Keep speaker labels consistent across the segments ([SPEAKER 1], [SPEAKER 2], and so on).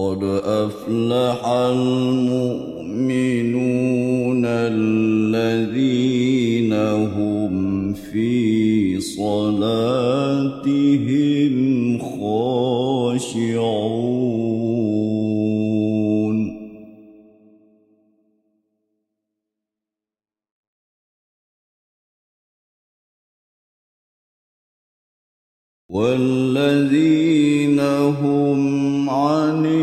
[SPEAKER 1] قد أفلح المؤمنون الذين هم في صلاتهم خاشعون. والذين هم عن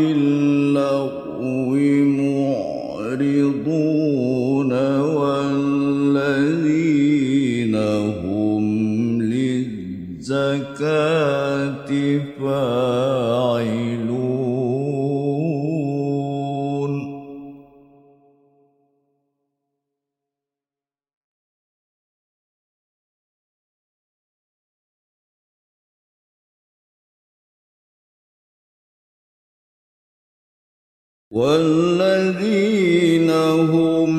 [SPEAKER 1] والذين هم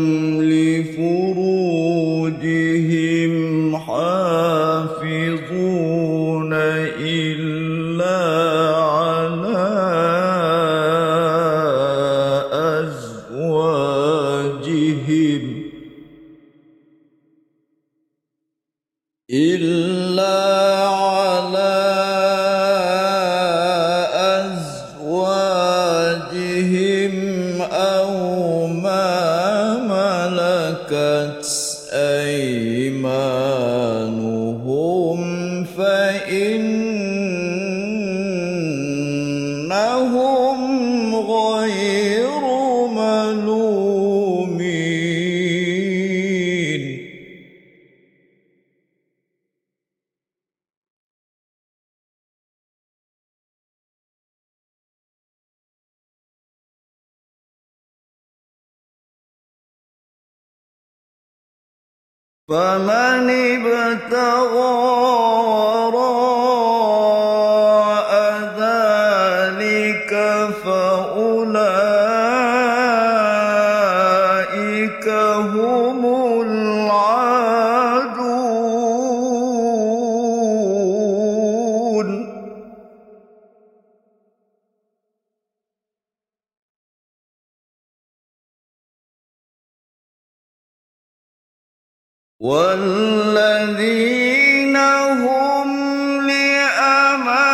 [SPEAKER 1] لفروجهم ملكت أيمانهم فمن ابتغى والذين هم لأماناتهم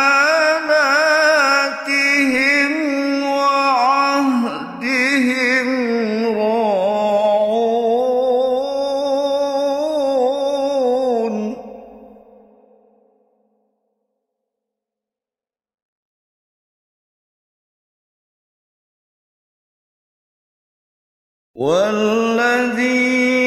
[SPEAKER 1] وعهدهم راعون. والذين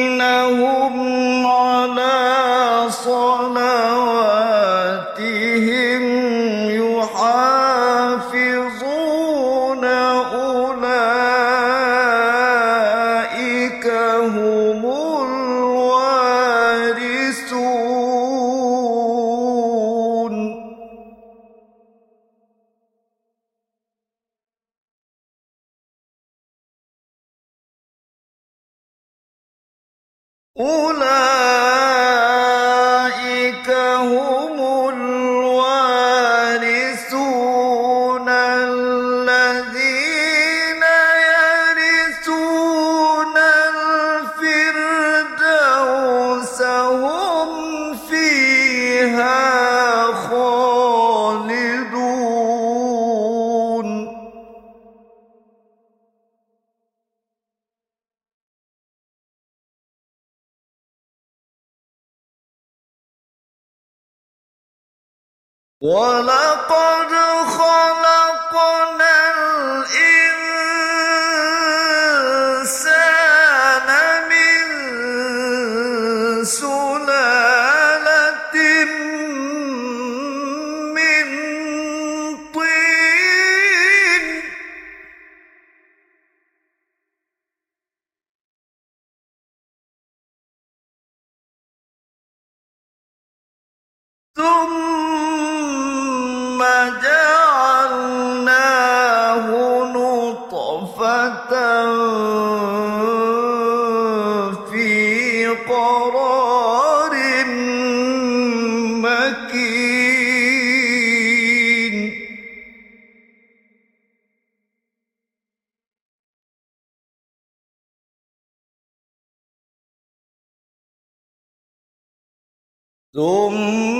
[SPEAKER 1] أولئك هم ولقد خلقنا الإنسان من سلالة من طين. ثم فجعلناه نطفة في قرار مكين. ثم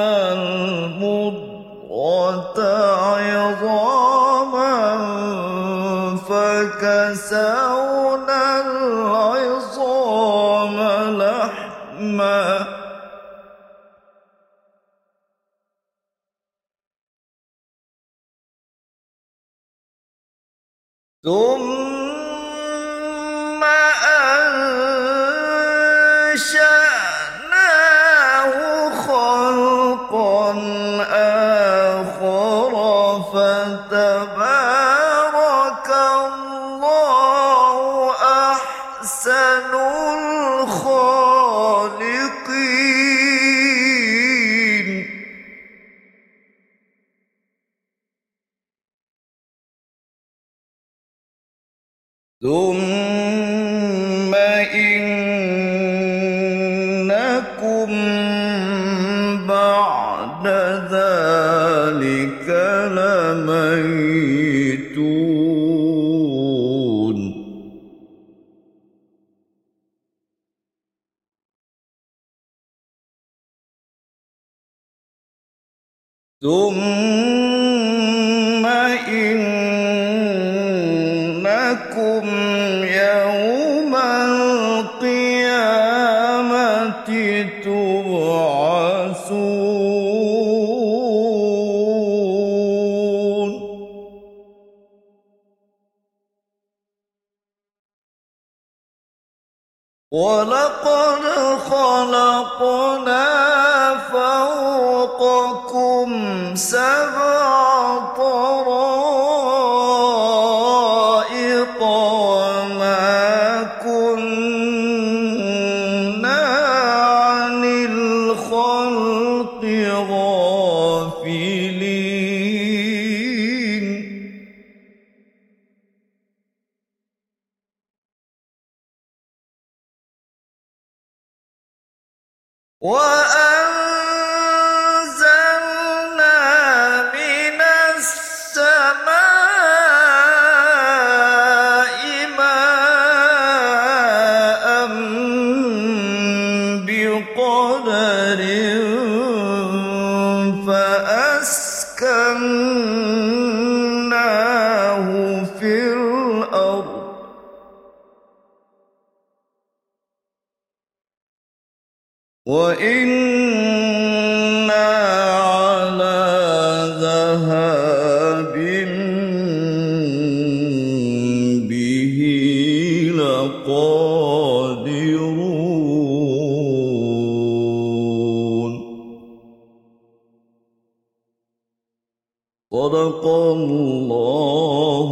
[SPEAKER 1] المضغة عظاما فكسونا العظام لحما. ثم ثم إنكم بعد ذلك لميتون ثم ولقد خلقنا فوقكم سبع What? وإنا على ذهاب به لقادرون. صدق الله